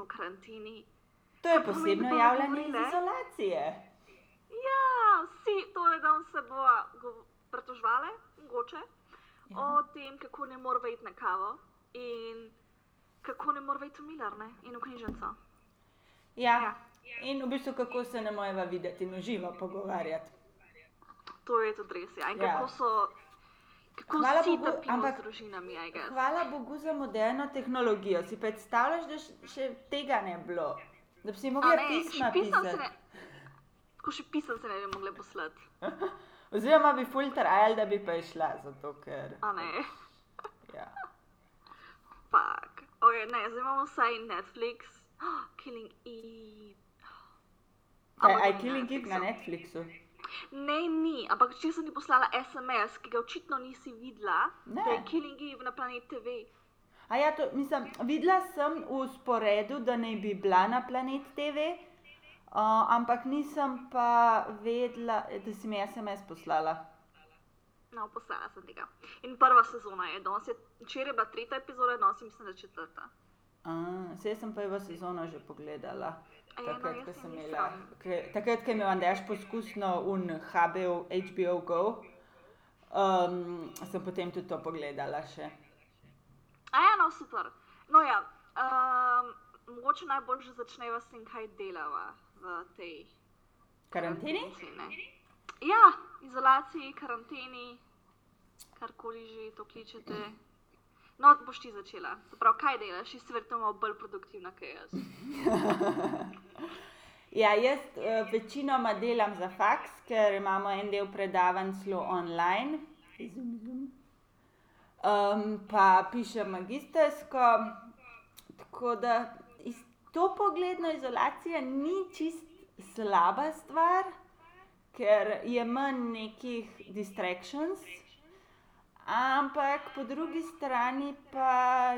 v karanteni. To je Pa posebno bomo javljanje iz izolacije. Ja, vsi to je danes se bo pretožvale, mogoče, Ja. o tem, kako ne more iti na kavo in kako ne more iti v Milar ne? in v knjižnico. Ja. Ja. In v bistvu, kako se ne moreva videti in uživo pogovarjati. To je tudi res. Ja. In Ja. kako so, Hvala Bogu, ampak- družinami. Hvala Bogu za moderno tehnologijo. Si predstavljaš, da še tega ne bi bilo? Da bi si mogla ne, pisma pisati. ne, ko še pisem se ne bi mogli poslati. Oziroma bi ful trajal, da bi pa išla, zato ker. A ne, Ja. fuck. Okay, ne, zdaj imamo vsaj Netflix, Killing Eve. Ampak aj ni Killing Eve na Netflixu. Ne, ni, ampak če sem ti poslala SMS, ki ga očitno nisi videla, Ne. da je Killing Eve na Planet TV. A ja, to, mislim, videla sem v sporedu, da naj bi bila na Planet TV, uh, ampak nisem pa vedela, da si mi SMS poslala. No, poslala sem tega. In prva sezona je, danes je, včeraj bila tretja epizoda, danes mislim, da četrta. Uh, Vse sem prvo sezono že pogledala. Ja, Takrat, ko sem imela, takrat, ko je imel Andraš poskusno un HBO, HBO Go, um, sem potem tudi to pogledala še. A ja, no, super. No ja, um, mogoče najbolj že začneva s tem, kaj delava v tej Karanteni? karanteni. Ja, izolaciji, karanteni, karkoli že to kličete. No, boš ti začela. Se pravi, kaj delaš? Si verjetno bolj produktivna kot jaz. Ja, jaz uh, večinoma delam za faks, ker imamo en del predavanj zelo online. Um, pa pišem magistersko, tako da iz to pogledno izolacija ni čist slaba stvar, ker je manj nekih distractions. Ampak po drugi strani pa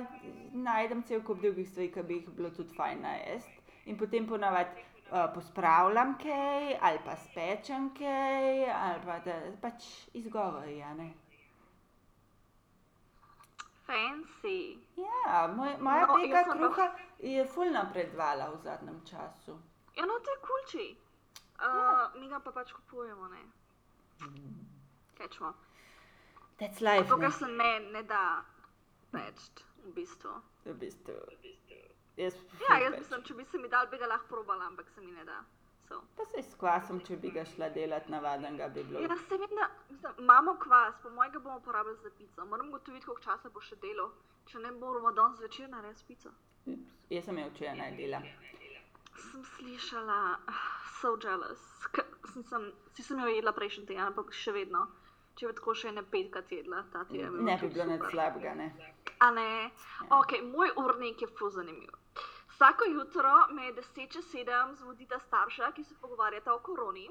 najdem cel kup drugih stvari, ki bi jih bilo tudi fajn najesti. In potem ponavadi uh, pospravljam kaj, ali pa spečem kaj, ali pa da pač izgovori, ja ne. Fancy. Ja, moj, moja No, peka sem pa- kruha je ful napredovala v zadnjem času. Ja, no, to je kulči. Uh, Mi ga pa pač kupujemo, ne. Kaj čemo? That's life. To, kar se ne, ne da peč, v bistvu. V bistvu. Jaz Ja, jaz mislim, če bi se mi dal, bi ga lahko probala, ampak se mi ne da. So. Pa se s kvasom, če bi ga šla delati navadenega, bi bilo. Ja, se da mislim, imamo kvas, po mojega bomo uporabili za pico. Moram gotoviti, koliko časa bo še delo. Če ne moramo danes zvečer narediti pico. Ups, Jaz sem jo včeraj naredila. Sem slišala, ah, so jealous. K sem, sem, si sem jo jedla prejšnji teden, ampak še vedno. Če bi tako še ene petkrat jedla, ta teden. Ne bi bilo nič slabega, ne. A ne? Ok, moj urnik je ful zanimiv. Vsako jutro me je 10 čez 7 zbudita starša, ki se pogovarjata o koroni.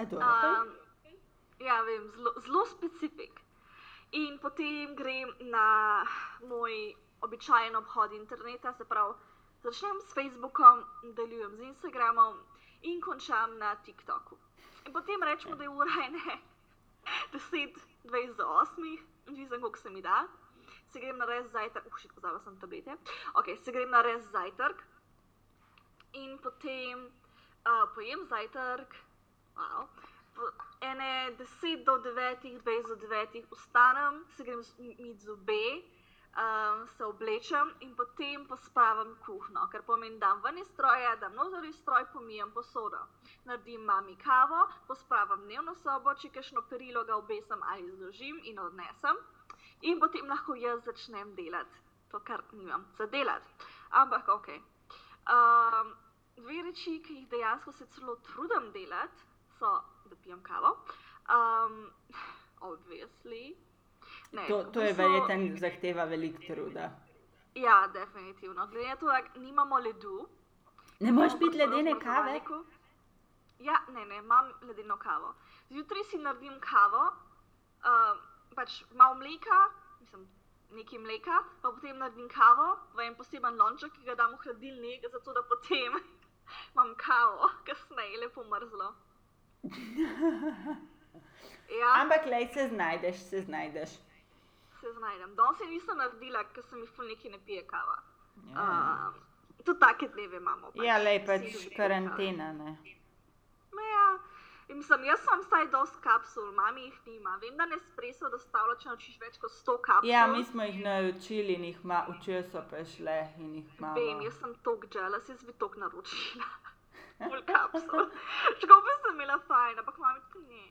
Um, ja, vem, zelo, zelo specifik. In potem grem na moj običajen obhod interneta, se pravi, začnem s Facebookom, nadaljujem z Instagramom in končam na TikToku. In potem rečemo, da je ura ene 10, 20 do 8, odvisno koliko se mi da. Se grem na res zajtrk, uh, šit, pozabila sem tablete. Ok, se grem na res zajtrk. In potem uh, pojem zajtrk, wow, po ene 10 do 9, 20 do 9 vstanem, se grem mit zobe, um, se oblečem in potem pospravim kuhno, ker pomeni, da ven iz stroja, da noter iz stroj pomijem posodo. Naredim mami kavo, pospravim dnevno sobo, če kakšno perilo ga obesam ali zložim in odnesem. In potem lahko jaz začnem delati to, kar nimam za delati. Ampak ok. Um, dve reči, ki jih dejansko se celo trudim delati, so, da pijem kavo. Um, obviously. Ne, To, to je verjetno zahteva veliko truda. Ja, definitivno. Glede na to, da nimamo ledu. Ne moreš piti ledene kave? Ja, ne, ne, imam ledeno kavo. Zjutraj si naredim kavo, uh, pač malo mleka, mislim, nekaj mleka, pa potem naredim kavo v en poseben lonček, ki ga dam v hladilnik, zato da potem imam kavo, kasneje lepo mrzlo. Ja, Ampak lej se znajdeš, se znajdeš. Se znajdem. Danes se nisem naredila, ker se mi ful neki ne pije kava. Ja. Uh, tudi take dneve imamo. Pač. Ja, le Vsi pač karantena. Ne? No, ja. In mislim, jaz sem vsaj dost kapsul, mami jih nima. Vem, da Nespresso dostavlja, če nočiš več kot 100 kapsul. Ja, mi smo jih naučili in jih ma, učijo so pa šle in jih imamo. Vem, jaz sem tok jealous, jaz bi tok naročila. Full kapsul. Škope sem imela fajn, ampak mami tako ne.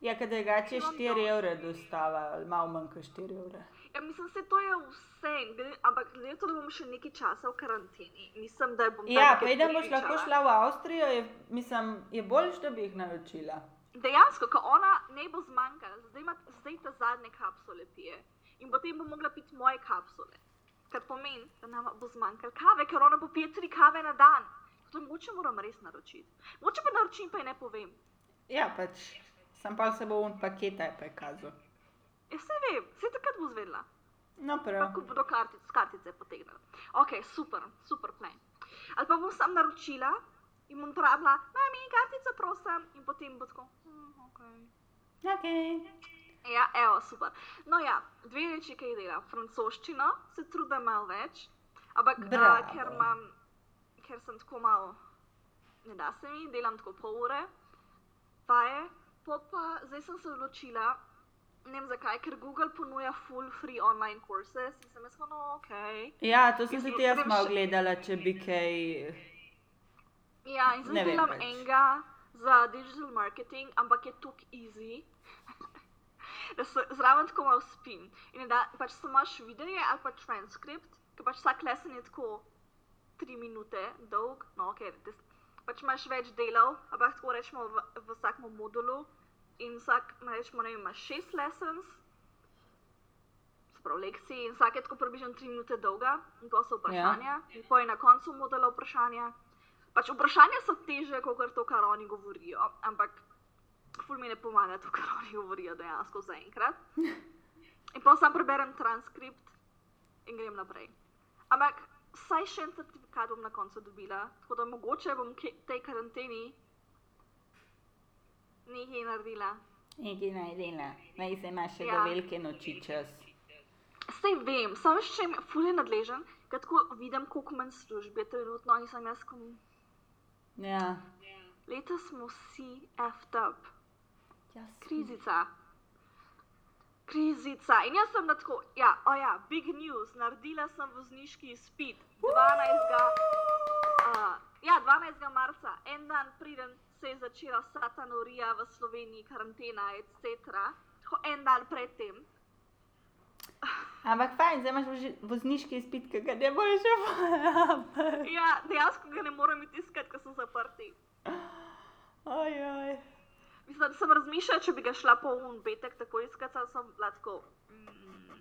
Ja, ker drugače Imam 4 dosti. evre dostava, malo manj kot 4 evre. Ja, mislim, se to je vse, glede- ampak glede to, da bomo še nekaj časa v karanteni. Mislim, da bom Ja, preden nekaj boš lahko šla v Avstrijo, je, mislim, je boljš, da bi jih naučila. Dejansko, ko ona ne bo zmanjkala, zdaj, ima, zdaj ta zadnje kapsule pije in potem bo mogla piti moje kapsule. Kar pomeni, da nam bo zmanjkalo kave, ker ona bo pije tri kave na dan. To moče moram res naročiti. Moče pa naročim, pa ji ne povem. Ja, pač, sem pa se bo un paketa je prikazal. Ja, se vem, se takrat bo zvedla. No, prav. ko bodo kartic, kartice potegnili. Ok, super, super plan. Ali pa bom sam naročila in bom pravila, mami, kartico prosim, in potem bo tako, hm, ok. Okay. Ja, evo, super. No, ja, dve reči, ki jih delam. Francoščino se trudim malo več, ampak a, ker, imam, ker sem tako malo, ne da se mi, delam tako pol ure, pa je, pol pa zdaj sem se odločila, ne vem zakaj, ker Google ponuja full free online courses in sem jaz tako, no, ok. Ja, to sem Mislim, tudi jaz malo še- gledala, če bi kaj. Ja, in zdaj delam pač. enega za digital marketing, ampak je tukaj easy. Da se zraven tako malo spim. In da pač samo imaš videe ali pa transkript, ki pač vsak lesen je tako 3 minute dolg, no ok, pač imaš več delov, ampak tako rečemo v, v vsakem modulu. In vsak, rečemo, ne vem, imaš 6 lessons, sprav lekcij, in vsak je tako približno 3 minute dolga, in to so vprašanja, ja. in pa je na koncu modela vprašanja. Pač vprašanja so teže, kot to, kar oni govorijo, ampak ful mi ne pomaga to, kar oni govorijo dejansko zaenkrat. In pa sam preberem transkript in grem naprej. Ampak vsaj še en certifikat bom na koncu dobila, tako da mogoče bom v tej karanteni nekaj naredila. Nekaj naj dela, naj se ima še Ja. do velike noči čas. Sej vem, sam še jim ful je nadležen, ker tako vidim, koliko manj službe trenutno in sem jaz, ko Ja. letos smo vsi effed up. ja Krizica. Krizica. In jaz sem na tako, ja, o ja, big news, naredila sem vozniški izpit 12. Uh, ja, 12. marca, en dan preden se je začela vsa ta norija v Sloveniji, karantena, etc. Tako en dan predtem. Ampak fajn, zdaj imaš vozniški izpit, ki ga ne boš še uporabljal. Ja, dejansko ga ne morem iskati, ker so zaprti. Ojoj. Mislim, sem razmišljala, če bi ga šla po un petek tako iskati, sem bila tako. Mm,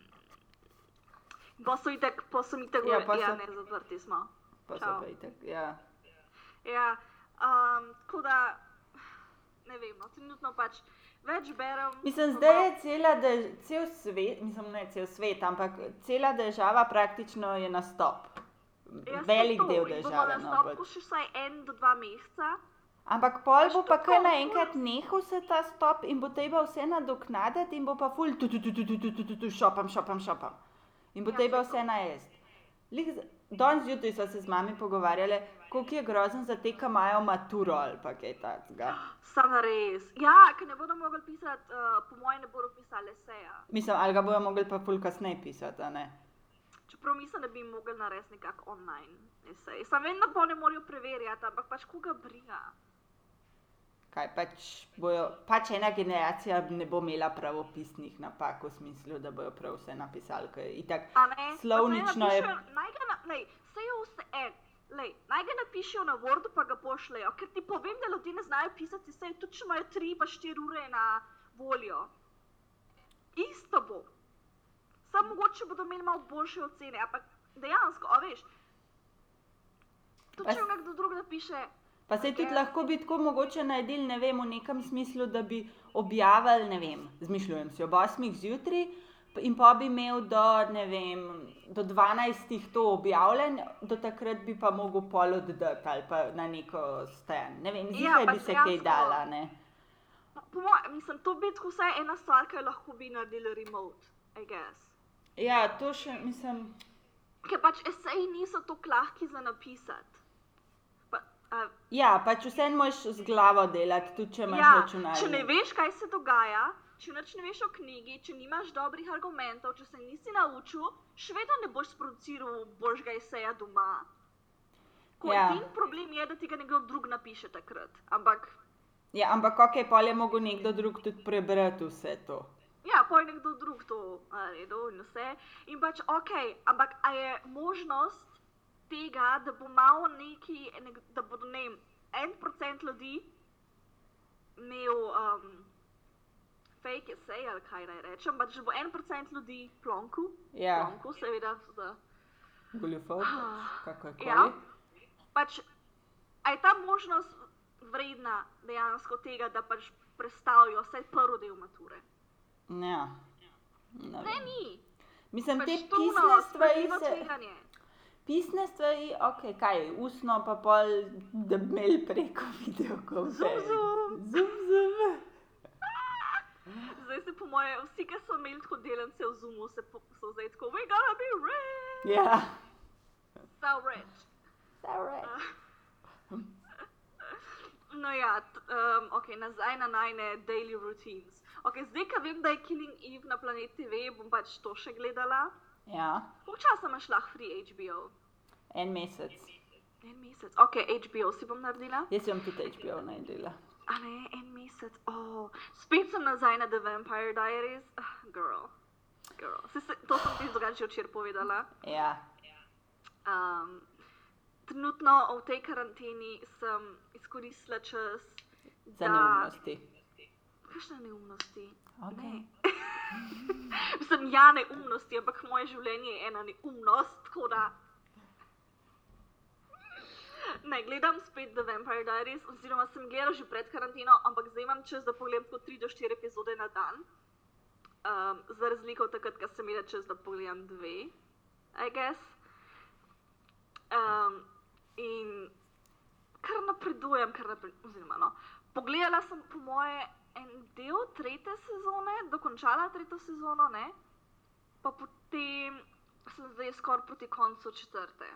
pa so itek, pa so itek, Ja, ja, pa ja, so- ne, zaprti smo. Pa so Čau. pa itak, ja. Ja, um, tako da, ne vem, no, trenutno pač več berem. Mislim, zdaj je cela dež, cel svet, mislim, ne cel svet, ampak cela država praktično je na stop. Ja, Velik to, del in bomo države. na No, stopku pač. še vsaj en do dva meseca. Ampak pol bo pa kar naenkrat nehal se ta stop in bo treba vse nadoknaditi in bo pa ful tu tu tu tu tu tu tu tu tu šopam, šopam, šopam. In bo Ja, treba vse najesti. Lih Danes zjutraj so se z mami pogovarjali, koliko je grozen za te, ki imajo maturo ali pa kaj takega. Sam res. Ja, ker ne bodo mogli pisati, uh, po mojem, ne bodo pisali eseja. Mislim, ali ga bojo mogli pa ful kasneje pisati, a ne? Čeprav mislim, da bi mogli narediti nekako online esej. Sam vem, da pa ne morajo preverjati, ampak pač koga briga. Kaj pač bojo, pač ena generacija ne bo imela pravopisnih napak v smislu, da bojo prav vse napisali, ker itak ne? Slovnično je- naj ga, lej, saj je vse en. Lej, naj ga napišejo na Wordu, pa ga pošljejo. Ker ti povem, da ljudje ne znajo pisati, saj tudi če imajo 3 pa 4 ure na voljo. Isto bo. Samo mogoče bodo imeli malo boljše ocene, ampak dejansko, a veš. Tudi če nekdo drug napiše, Pa se tudi lahko bi tako mogoče naredili, ne vem, v nekem smislu, da bi objavili, ne vem, zmišljujem si ob 8 zjutraj in pa bi imel do, ne vem, do 12 to objavljen, do takrat bi pa mogel pol oddati ali pa na neko stran. Ne vem, Ja, zjutraj bi pač se kaj dala, ne. po mojem, mislim, to bi tako vsaj ena stvar, ki lahko bi naredili remote, I guess. Ja, to še, mislim, ker pač eseji niso tako lahki za napisati. Pa, a, Ja, pač vse moš z glavo delati, tudi če imaš ja, računalnik. če ne veš, kaj se dogaja, če nič ne veš o knjigi, če nimaš dobrih argumentov, če se nisi naučil, še vedno ne boš sproduciral božjega eseja doma. Ko Ja. edini problem je, da ti ga nekdo drug napiše takrat. Ampak, Ja, ampak ok, pol je mogel nekdo drug tudi prebrati vse to. ja, poj nekdo drug to naredil in vse. In pač ok, ampak a je možnost tega, da bo malo neki, nek- da bodo ne vem, en procent ljudi imel um, fake essay ali kaj naj rečem, pač bo en procent ljudi plonku, Ja. plonku seveda, za, Goljufov, kakorkoli. Ja. pač, a je ta možnost vredna dejansko tega, da pač predstavijo vsaj prvi del mature? Ja. Ne Ne, ni. Mislim, Pač te to pisne no, stvari se... tveganje. Pisne stvari, ok, kaj, usno pa pol, da imeli preko videokonferenc. Zum, zum. Zum, zum. Zdaj se po moje, vsi, ki so imeli tako delence v Zoomu, se po, so zdaj tako, we gotta be rich, Ja. so rich. Sorry. No ja, t, um, ok, nazaj na najne daily routines. Ok, zdaj, ko vem, da je Killing Eve na Planet TV, bom pač to še gledala. Ja, Koliko časa imaš lahko free HBO? En mesec. En mesec. Ok, HBO si bom naredila. Jaz sem tudi HBO naredila. A ne, en mesec. Oh, spet sem nazaj na The Vampire Diaries. Uh, girl. Girl. Se, se, to sem ti drugače včeraj povedala. Ja, Um, trenutno v tej karanteni sem izkoristila čas za neumnosti. Kakšne neumnosti? Okay. Ne. Mislim, ja, neumnosti, ampak moje življenje je ena neumnost, tako da. Ne, gledam spet The Vampire Diaries, oziroma sem gledala že pred karanteno, ampak zdaj imam čas, da pogledam po 3 do 4 epizode na dan. Um, za razliko od takrat, ko sem imela čas, da pogledam dve, I guess. Um, in kar napredujem, kar napredujem. Oziroma, no. Pogledala sem po moje en del tretje sezone, dokončala tretjo sezono, ne? pa potem sem zdaj skoraj proti koncu četrte.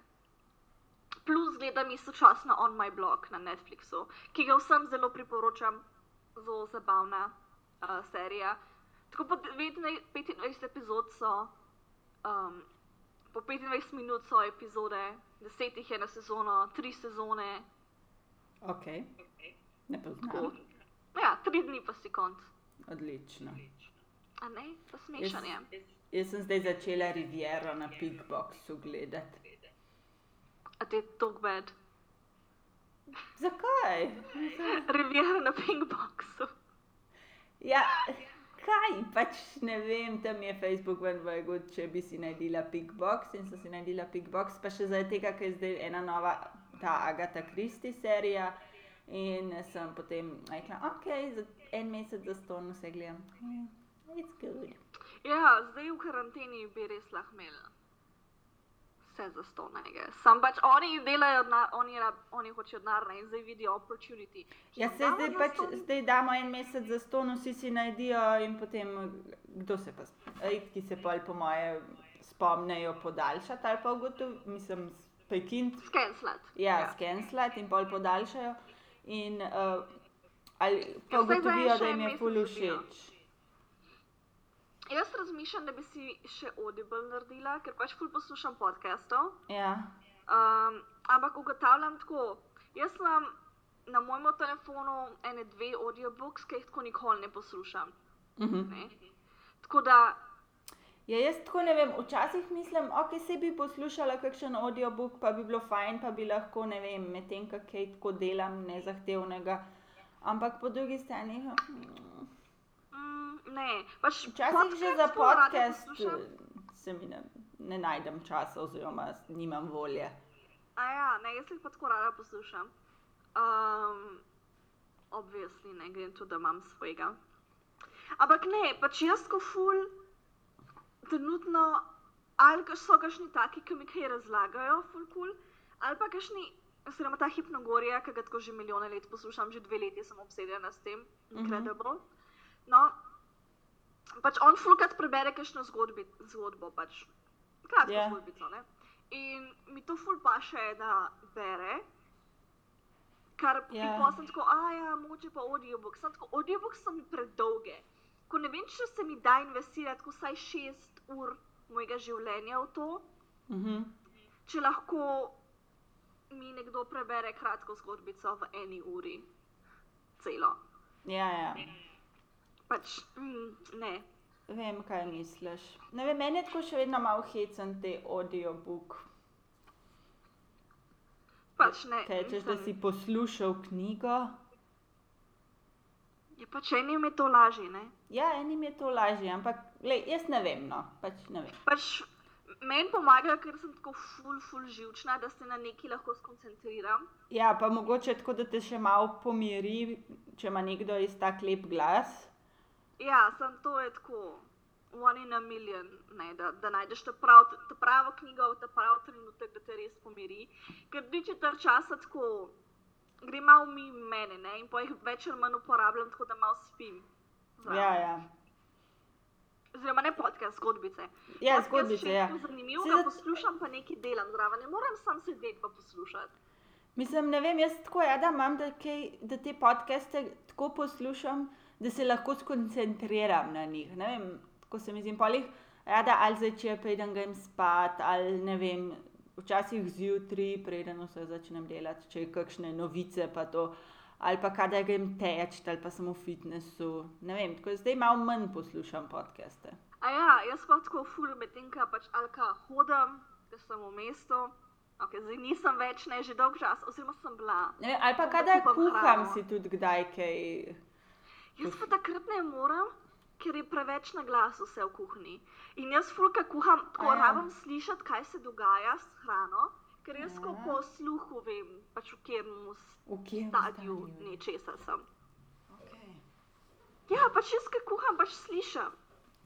Plus gledam istočasno On My Blog na Netflixu, ki ga vsem zelo priporočam, zelo zabavna uh, serija. Tako po 29 25 epizod so, um, po 25 minut so epizode, 10 jih je na sezono, 3 sezone, Ok, ne poznam. Ja, 3 dni pa si konc. Odlično. A ne, pa smešan je. Jaz sem zdaj začela Riviero na Pickboxu gledati. A te je tako bad. Zakaj? Riviera na Pinkboxu. Ja, kaj, pač ne vem, tam je Facebook ven vrgel, če bi si naredila Pickbox in so si naredila Pickbox, pa še zaradi tega, ker je zdaj ena nova, ta Agatha Christie serija. In sem potem rekla, ok, za en mesec za ston vse gledam. It's good. Ja, zdaj v karanteni bi res lahko imel vse za sto nekaj. Sam pač oni delajo, na, oni, rab- oni hočejo denar in zdaj vidijo opportunity. Ja, se zdaj pač, zdaj damo en mesec za ston, vsi si naredijo in potem, kdo se pa, ki se pol po moje spomnejo podaljšati ali pa ugotovijo, mislim, prekiniti Scanslat. Ja, ja. skenslati in pol podaljšajo. In, uh, ali pa Ja, zdaj ugotovijo, da jim je ful dobijo. Jaz razmišljam, da bi si še Audible naredila, ker pač ful poslušam podcastov. Ja, Um, ampak ugotavljam tako, jaz imam na mojem telefonu ene dve audiobooks, ki jih tako nikoli ne poslušam. mhm. Ne? Tako da, ja, jaz tako ne vem, včasih mislim, ok, se bi poslušala kakšen audiobook, pa bi bilo fajn, pa bi lahko, ne vem, medtem, kaj tako delam, nezahtevnega. Ampak po drugi strani, hm, mm, ne, pač včasih že za podcast se mi ne, ne najdem časa, oziroma nimam volje. A ja, ne, jaz jih pa tako rada poslušam. Um, obvisli, ne grem tu, da imam svojega. Ampak ne, pač jaz ko ful, trenutno, ali kaš so kakšni taki, ki mi kaj razlagajo, ful kul, ali pa kakšni, oziroma ta hipnogorija, ki ga tako že milijone let poslušam, že dve leti sem obsedena s tem, incredible. No, pač on fulkrat prebere kakšno zgodbi, zgodbo, pač kratko Ja. zgodbico, ne. In mi to ful paše, da bere. Kar Ja. yeah. pa sem tako, a ja, mogoče pa audiobook. Sem tako, audiobook so mi predolge. Ko ne vem, če se mi da investirati vsaj šest ur mojega življenja v to, Mhm. če lahko mi nekdo prebere kratko zgodbico v eni uri, celo. Ja, ja. Pač, mm, ne. Vem, kaj misliš. Ne vem, meni je tako še vedno malo hecen te audiobook. Pač ne. Kaj češ, da si poslušal knjigo? Je pač enim je to lažje, ne? Ja, enim je to lažje, ampak lej, jaz ne vem, no, pač ne vem. Pač meni pomaga, ker sem tako ful, ful živčna, da se na neki lahko skoncentriram. Ja, pa mogoče tako, da te še malo pomiri, če ima nekdo iz tak lep glas. Ja, sem to je tako. One in a million, ne, da, da najdeš ta, prav, ta pravo knjigo ta pravi trenutek, da te res pomiri. Ker tri četrt časa tako gre malo mimo mene ne, in po jih več ali manj uporabljam, tako da malo spim. zraven. Ja, ja. Oziroma ne podcast, zgodbice. Ja, Podcast zgodbice, še ja. Zanimivo, ga da- poslušam, pa nekaj delam zraven. Ne moram sam sedeti pa poslušati. Mislim, ne vem, jaz tako ja, da imam, da, kaj, da te podcaste tako poslušam, da se lahko skoncentriram na njih. Ne vem, ko se mi zdi, polih, ja, da ali začne, preden grem spat, ali ne vem, včasih zjutraj, preden vse začnem delati, če je kakšne novice, pa to. Ali pa kadar grem teč, ali pa sem v fitnessu. Ne vem, tako da zdaj malo manj poslušam podcaste. A ja, jaz pa tako ful medtem, ko pač ali ka hodim, ker sem v mestu. Okay, zdaj nisem več, ne že dolg čas, oziroma sem bila. Ne ali pa Da kadar kuham, hrano. si tudi kdaj kaj. Jaz pa takrat ne morem, ker je preveč na glas vse v kuhinji. In jaz fulka kuham, tako ja. rabim slišati, kaj se dogaja s hrano, ker jaz Ja. po sluhu vem, pač v katerem stadiju stadiju? nečesa sem. Okay. Ja, pač jaz, ki kuham, pač slišim.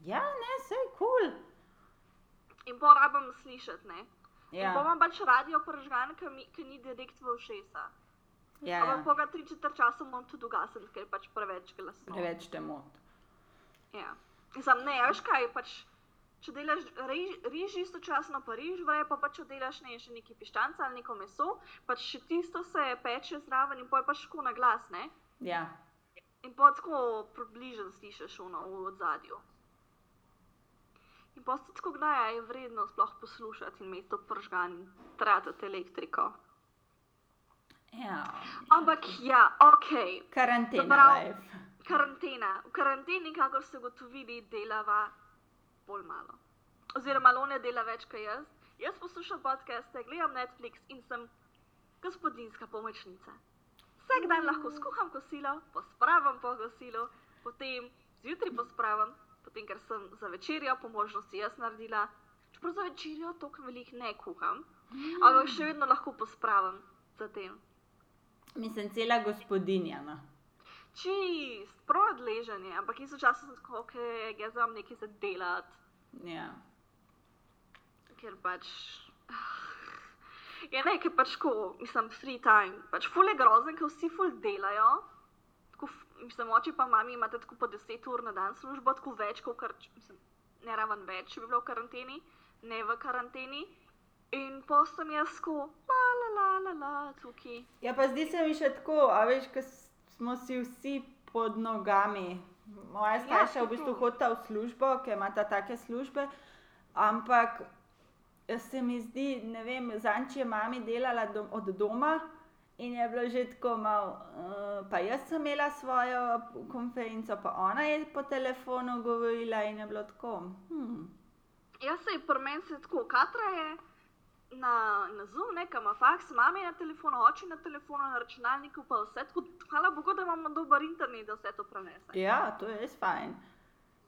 Ja, ne, vse je kul. Cool. In pa rabim slišati, ne. Ja. In pa imam pač radio prežgan, ki ni direkt v ušesa. Ja, Ampak ja. po ga tri četrt časa moram tudi ugasniti, ker je pač preveč glasno. preveč te moti. Ja. Sam ne, veš kaj, pač, če delaš riž, riž istočasno, pa riž vre, pa pač če delaš ne, še neki piščanca ali neko meso, pač še tisto se peče zraven in pa je pač tako na glas, ne? Ja. In pa tako približno slišiš ono v ozadju. In pa se tako kdaj je vredno sploh poslušati in imeti to pržgan in tratati elektriko. Ja. Ampak ja, ok, Karantena life. karantena. V karanteni, kakor ste ugotovili, delava bolj malo. Oziroma, Lone dela več kot jaz. Jaz poslušam podcaste, gledam Netflix in sem gospodinska pomočnica. Vsak dan lahko skuham kosilo, pospravim po kosilu, potem zjutraj pospravim, potem ker sem za večerjo po možnosti jaz naredila. Čeprav za večerjo toliko velik ne kuham, ampak še vedno lahko pospravim zatem. Mislim, cela gospodinja. No. Čist, prav odležanje, ampak istočasno sem tako, ok, jaz imam nekaj za delati, Ja. ker pač. Ja, ne, ker pač ko, mislim, free time, pač ful je grozen, ker vsi ful delajo. Tako, mislim, oči pa mami imate tako po 10 ur na dan službo, tako več, kot kar, mislim, ne raven več, če bi bilo v karanteni, ne v karanteni. In pa sem jaz ko, la la la la tukaj. ja, pa zdi se mi še tako, a veš, ko smo si vsi pod nogami. Moja starša v bistvu tako. hodita v službo, ker imata take službe, ampak se mi zdi, ne vem, zanči je mami delala dom, od doma in je bilo že tako malo, uh, pa jaz sem imela svojo konferenco, pa ona je po telefonu govorila in je bilo tako. Hmm. Jaz se je pri meni se tako, katra je na, na Zoom, nekam ima faks, mami na telefonu, oči na telefonu, na računalniku, pa vse tako, hvala Bogu, da imamo dober internet, da vse to prenese. Ja, to je res fajn.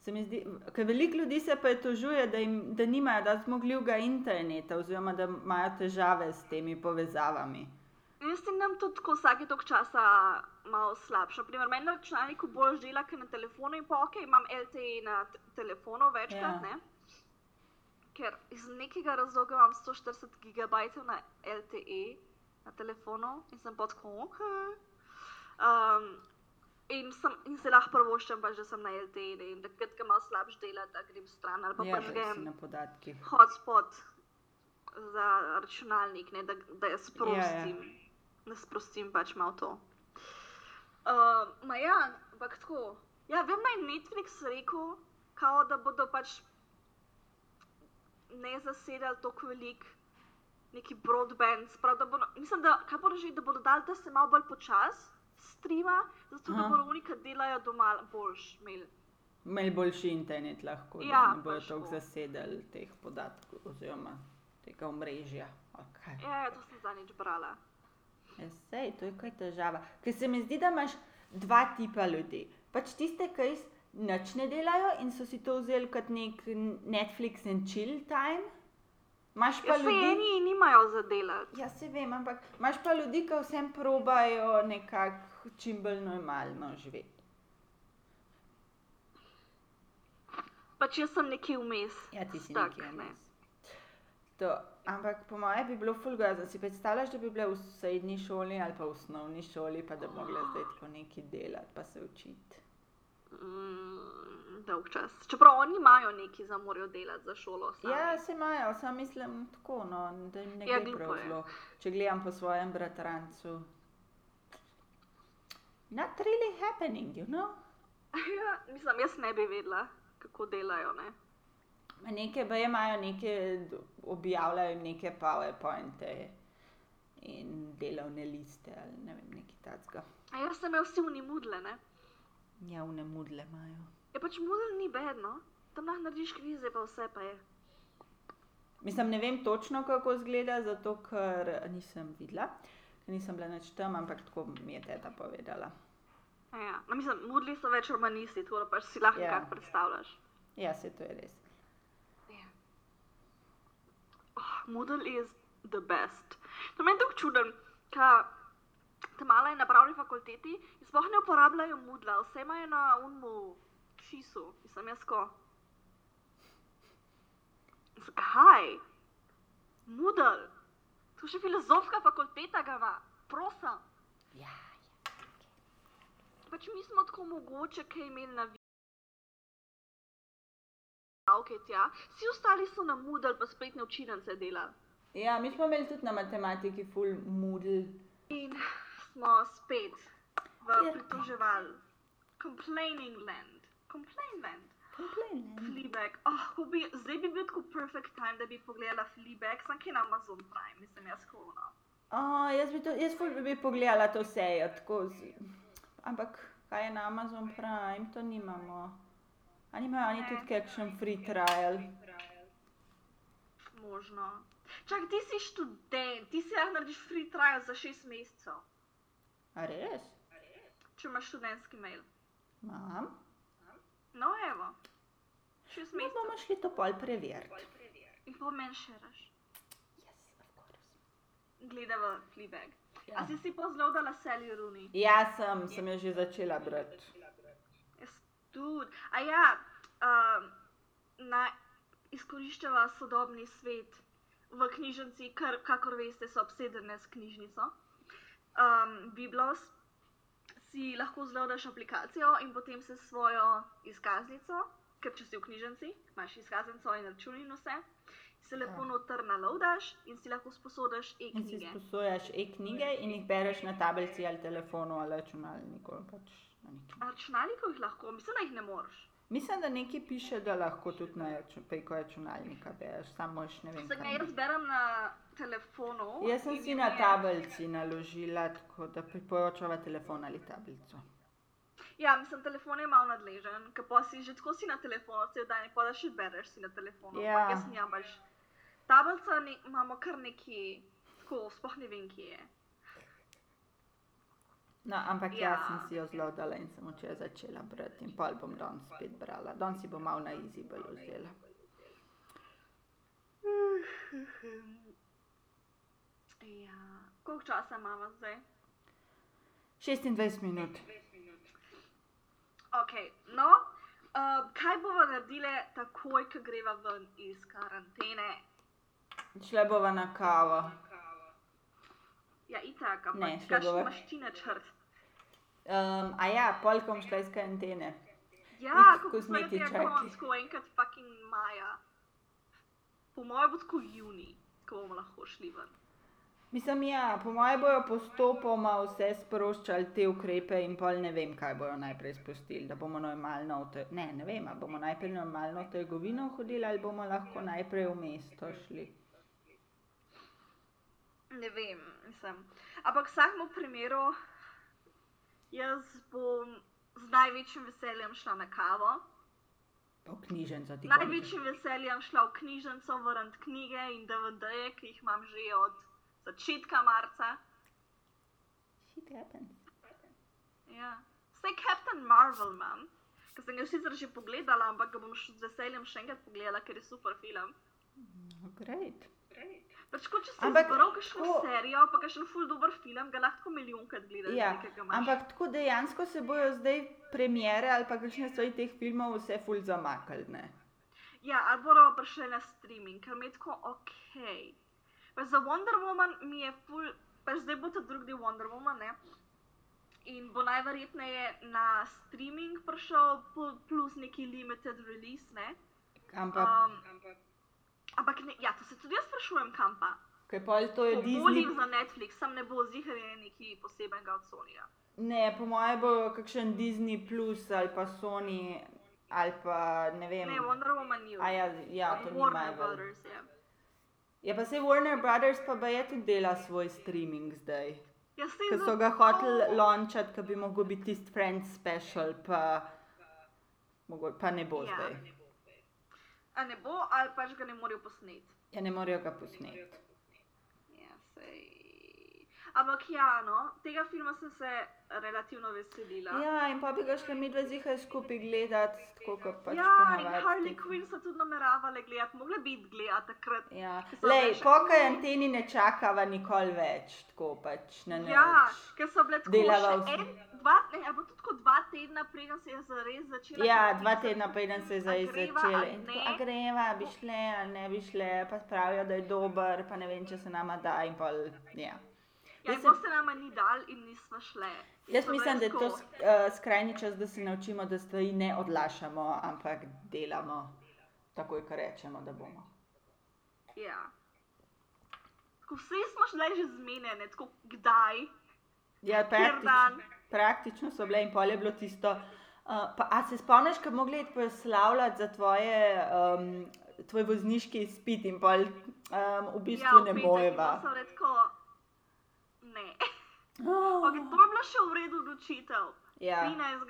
Se mi zdi, ker veliko ljudi se pritožuje, da, jim- da nimajo da zmogljivega interneta, oziroma da imajo težave s temi povezavami. Jaz ti nam tudi tako vsake tok časa malo slabše. Naprimer, meni na računalniku bolj dela, ker na telefonu in pa ok, imam LTE na telefonu večkrat, Ja. ne? Ker iz nekega razloga imam 140 gigabajtov na LTE na telefonu in sem pa tako ok. Um, in, sem, in se lahko prvoščam, pa že sem na LTE ne? in takrat, ko malo slabš dela, da grem stran ali pa Ja, da prežgem si na podatkih. hotspot. za računalnik, ne, da, da Ja, je sprostim, ja, ja. da sprostim pač malo to. Uh, ma ja, ampak tako. Ja, vem, da je Netflix rekel, kao, da bodo pač ne zasedali tako velik neki broadband, sprav, da bodo, mislim, da, kaj bodo že, da bodo dali, da se malo bolj počas streama, zato da Aha. bodo oni, ki delajo doma, boljš imeli. Imeli boljši internet lahko, da Ja, ne bodo pač to. zasedali teh podatkov oziroma tega omrežja. Okay. Ja, ja, to sem zadnjič brala. Ja, sej, to je kaj težava. Ker se mi zdi, da imaš dva tipa ljudi. Pač tiste, ki res nič ne delajo in so si to vzeli kot nek Netflix and chill time. Imaš pa Ja, ljudi. eni nimajo za delati. Ja, se vem, ampak imaš pa ljudi, ki vsem probajo nekako čim bolj normalno živeti. Pač jaz sem nekje vmes. Ja, ti si stuck, nekje ne. vmes. To, ampak po mojem bi bilo ful grozno. Si predstavljaš, da bi bile v srednji šoli ali pa v osnovni šoli, pa da bi mogla zdaj tako nekaj delati, pa se učiti. Mm, dolg čas. Čeprav oni imajo neki za morajo delati za šolo. Sami. Ja, se imajo, sam mislim tako, no, da jim ne Ja, gre prav zelo. Če gledam po svojem bratrancu. Not really happening, you know? ja, mislim, jaz ne bi vedela, kako delajo. Ne? Neke baje imajo, neke objavljajo neke PowerPointe in delovne liste ali ne vem, nekaj takega. A jaz sem imel vsi unimudle, ne? Ja, vne mudle imajo. Je pač mudel ni bedno. Tam lahko narediš kvize, pa vse pa je. Mislim, ne vem točno, kako izgleda, zato ker nisem videla, ker nisem bila nič tam, ampak tako mi je teta povedala. A Ja. No, mislim, mudli so več romanisti, tako da pač si lahko Ja. kar predstavljaš. Ja, se to je res. Oh, Moodle is the best. To meni je tako čuden, ker tam mala je na pravni fakulteti in sploh ne uporabljajo Moodla, vse imajo na unmu šisu, mislim jaz ko. Zakaj? Moodle, to še filozofska fakulteta ga ima, prosim. Ja, Pač mi smo tako mogoče, kaj imeli na tja, vsi ostali so na Moodle, pa spletne učilnice delali. ja, mi smo imeli tudi na matematiki full moodle. In smo spet v Ja. pritoževal. Complaining land. Complain land. Complain. Fleabag. Oh, bi, zdaj bi bil tako perfect time, da bi pogledala Fleabag, sem kaj na Amazon Prime, mislim jaz korona. Oh, jaz bi to, jaz bi pogledala to sejo, tako z... Ampak kaj je na Amazon Prime, to nimamo. A nimajo oni tudi kakšen free trial? Možno. Čak, ti si študent, ti si lahko narediš free trial za šest mesecev, A res? če imaš študentski mail. Mam? No, evo. Šest Mi mesecev. bomo šli to pol preveriti. In pa meni šeraš. Yes, of course. Gledava Fleabag. Ja. A si si pozlodala Sally Rooney? Ja, sem, sem jo že začela brati. Jaz tudi. A ja, um, na izkoriščava sodobni svet v knjižnici, kar, kakor veste, so obsedene s knjižnico. Um, Biblos si lahko zlodaš aplikacijo in potem se s svojo izkaznico, ker če si v knjižnici, imaš izkaznico in račun in vse, se lepo Ja. noter nalodaš in si lahko sposodiš In si e-knjige. sposojaš e-knjige in jih bereš na tablici ali telefonu ali računalniku. ali Pač na neki. Na računalniku jih lahko, mislim, da jih ne moreš. Mislim, da nekaj piše, da lahko tudi na račun, preko računalnika bereš, samo moš ne vem. Vsak kaj. jaz berem na. Jaz sem si na je- tablici naložila, tako da priporočava telefon ali tablico. Ja, mislim, telefon je malo nadležen, ker pa si že tako si na telefonu, cel dan in pa da še bereš si na telefonu. Ja. ampak Jaz nimam več. Tablica ne, imamo kar neki, tako sploh ne vem, kje je. No, ampak ja. Ja. jaz sem si jo zelo dala in sem včeraj začela brati in pol bom danes spet brala. Danes si bom malo na izi bolj vzela. Ja, koliko časa imamo zdaj? 26 minut. Ok, no, uh, kaj bomo naredili takoj, ko greva ven iz karantene? Šla bova na kavo. Ja, itak, Ne, ampak šla kaj bova. imaš ti načrt? Um, a ja, pol ko bom šla iz karantene. Ja, kako smo kosmetičarki. rekli, konsko enkrat fucking maja. Po mojem bo tako juni. ko bomo lahko šli ven. Mislim, ja, po mojem bojo postopoma vse sproščali te ukrepe in pol ne vem, kaj bojo najprej spustili. Da bomo normalno, v ne, ne vem, ali bomo najprej normalno v trgovino hodili ali bomo lahko najprej v mesto šli. Ne vem, mislim. Ampak v vsakem primeru, jaz bom z največjim veseljem šla na kavo. V knjižnico ti Največjim veseljem šla v knjižnico, vrniti knjige in DVD-je, ki jih imam že od začetka marca. Shit happens. Ja. Vse Captain Marvel imam, ki sem ga sicer že pogledala, ampak ga bom še z veseljem še enkrat pogledala, ker je super film. Oh, great. Pač, ko če si izbral kakšno tako- serijo, pa kakšen ful dober film, ga lahko milijonkrat gledaš. Ja, ampak tako dejansko se bojo zdaj premiere ali pa kakšne stvari teh filmov vse ful zamaknili. ne? Ja, ali bodo prišli na streaming, ker mi je tako ok. Pa za Wonder Woman mi je ful, pa zdaj bo to drugi Wonder Woman, ne? In bo najverjetneje na streaming prišel plus neki limited release, ne? Ampak, Um, ampak ne, ja, to se tudi jaz sprašujem, kam pa. ker pol to je Disney. Volim za Netflix, sam ne bo zihar nekaj posebenega od Sonija. Ne, po mojem bo kakšen Disney Plus ali pa Sony ali pa ne vem. Ne, Wonder Woman ni. Ja, ja to ni Warner. Brothers, ja. Ja, pa se Warner Brothers pa je tudi dela svoj streaming zdaj. Ja, Ker za- so ga hoteli launchati, ker bi mogel biti tisti Friends special, pa, pa ne bo Ja. zdaj. A ne bo, ali pač ga ne morejo posneti. Ja, ne morejo ga posneti. Ja, sej. Ampak ja, no, tega filma sem se relativno veselila. Ja, in pa bi ga šli mi dve zihaj skupaj gledati, tako kot pač ja in ponavadi. Harley Quinn so tudi nameravali gledati, mogli biti gledati takrat. Ja, lej, po karanteni ne čakava nikoli več, tako pač na ne. Ja, ker so bile tako Delava vsi. en, dva, ne, ali tudi tako dva tedna, preden se je zares začela. Ja, dva tedna preden se je zdaj A greva, začele. a In tako? A greva, bi šle, ali ne bi šle, pa pravijo, da je dober, pa ne vem, če se nama da in pol, ja. Ja, Jaz to se nama ni dal in nismo šle. Jaz So bile mislim, da je to sk- eh, skrajni čas, da se naučimo, da stvari ne odlašamo, ampak delamo takoj, ko rečemo, da bomo. Ja. Tako vsi smo šli že zmenjene, tako kdaj. Ja, dan. praktično, so bile in pol je bilo tisto. Uh, pa, a se spomniš, ko mogli iti proslavljati za tvoje, um, tvoj vozniški izpit in pol um, v bistvu ja, ne mojeva. pa so bile tako, ne. Oh, Okay, to je bila še v redu odločitev. ja, 13.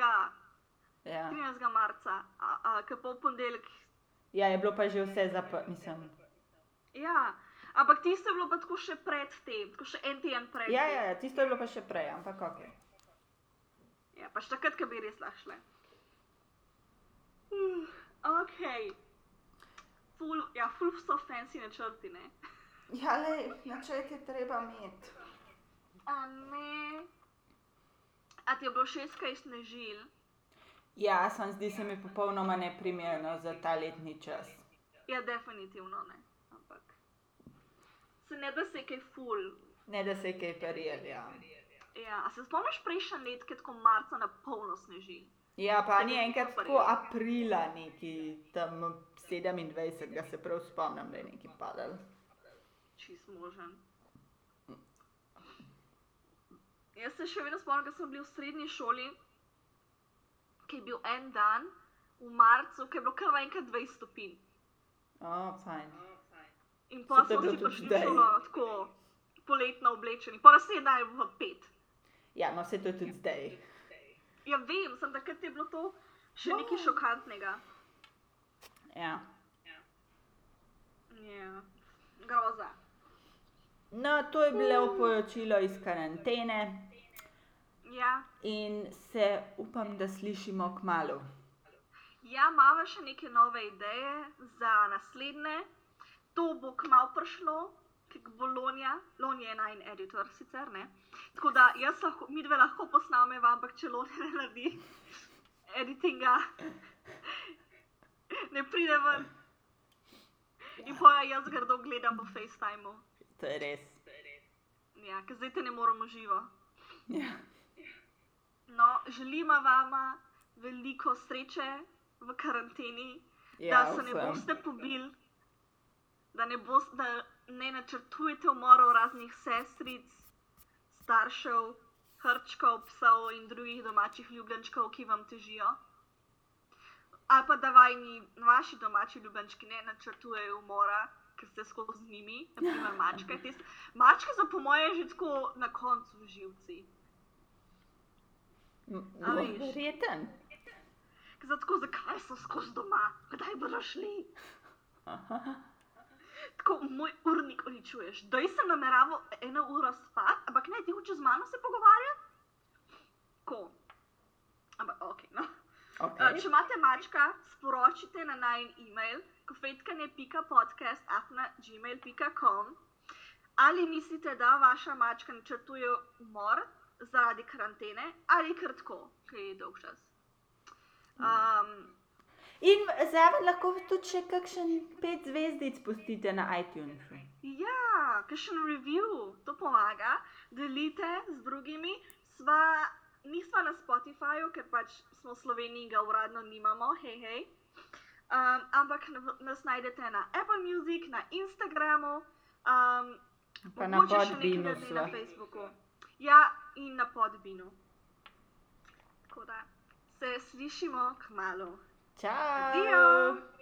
ja. 13. marca, ki pa v ponedeljek. ja, je bilo pa že vse zaprto, mislim. Ja, ampak tisto je bilo pa tako še pred tem, tako še en teden pred. Ja, ja, ja, tisto je bilo pa še prej, ampak ok. ja pač takrat, ko bi res lahko šle. Uh, ok. Ful, ja, ful so fancy načrti, ne. Ja, le, načet je treba imeti. A ne. A ti je bilo šest, kaj snežil? Ja, sem zdi se mi popolnoma neprimerno za ta letni čas. Ja, definitivno ne. Ampak. Se ne da se kaj ful. Ne, da se je kaj perijel, ja. Ja, a se spomniš prejšnji let, ki je tako marca na polno snežil? Ja, pa ni enkrat tako je. aprila, neki tam 27, ga se prav spomnim, da je neki padal. Čist možen. Jaz se še vedno spomnim, da sem bil v srednji šoli, ki je bil en dan v marcu, ki je bilo kar enkrat 20 stopinj. O, fajn. In pa smo bilo si tudi prišli v šolo tako poletno oblečeni, pa nas je naj v pet. Ja, no se to je tudi zdaj. Ja, vem, sem takrat je bilo to še nekaj šokantnega. Ja. Ja, groza. No, to je bilo poročilo iz karantene Ja, in se upam, da slišimo k malu. ja imamo še neke nove ideje za naslednje. To bo kmalo prišlo, ki bo Lonja, Lonja je najn editor sicer, ne. Tako da jaz lahko, mi dve lahko posnameva, ampak če Lonja ne naredi editinga, ne pride ven. In pa jaz grdo gledam po FaceTimeu. To je res. Ja, ker zdaj te ne moremo živo. Ja. No, želimo vama veliko sreče v karanteni, Ja, da se ne boste pobili, da ne, bos, da ne načrtujete umorov raznih sestric, staršev, hrčkov, psov in drugih domačih ljubljenčkov, ki vam težijo. Ali pa da vajni, vaši domači ljubljenčki ne načrtujejo umora, ker ste skozi z njimi, naprimer mačke. Tist, mačke so po moje že tako na koncu živci. Verjeten. Zato, zakaj so skozi doma, kdaj bodo šli? Tako moj urnik uničuješ. Doj sem nameraval eno uro spati, ampak ne ti hočeš z mano se pogovarjati? Ko? Ampak ok, no. Okay. Uh, če imate mačka, sporočite na najn e-mail kofetkanje.podcast.gmail.com Ali mislite, da vaša mačka načrtuje umor zaradi karantene ali kar tako, ker je dolg čas? Um, In zraven lahko tudi še kakšen pet zvezdic pustite na iTunesu. ja, kakšen review, to pomaga, delite z drugimi. Sva, nisva na Spotifyju, ker pač smo v Sloveniji ga uradno nimamo, hej, hej. Um, ampak nas najdete na Apple Music, na Instagramu, um, Pa na dne na. Facebooku. Ja, in na Podbinu. Tako da se slišimo k malu. Čau! Adijo!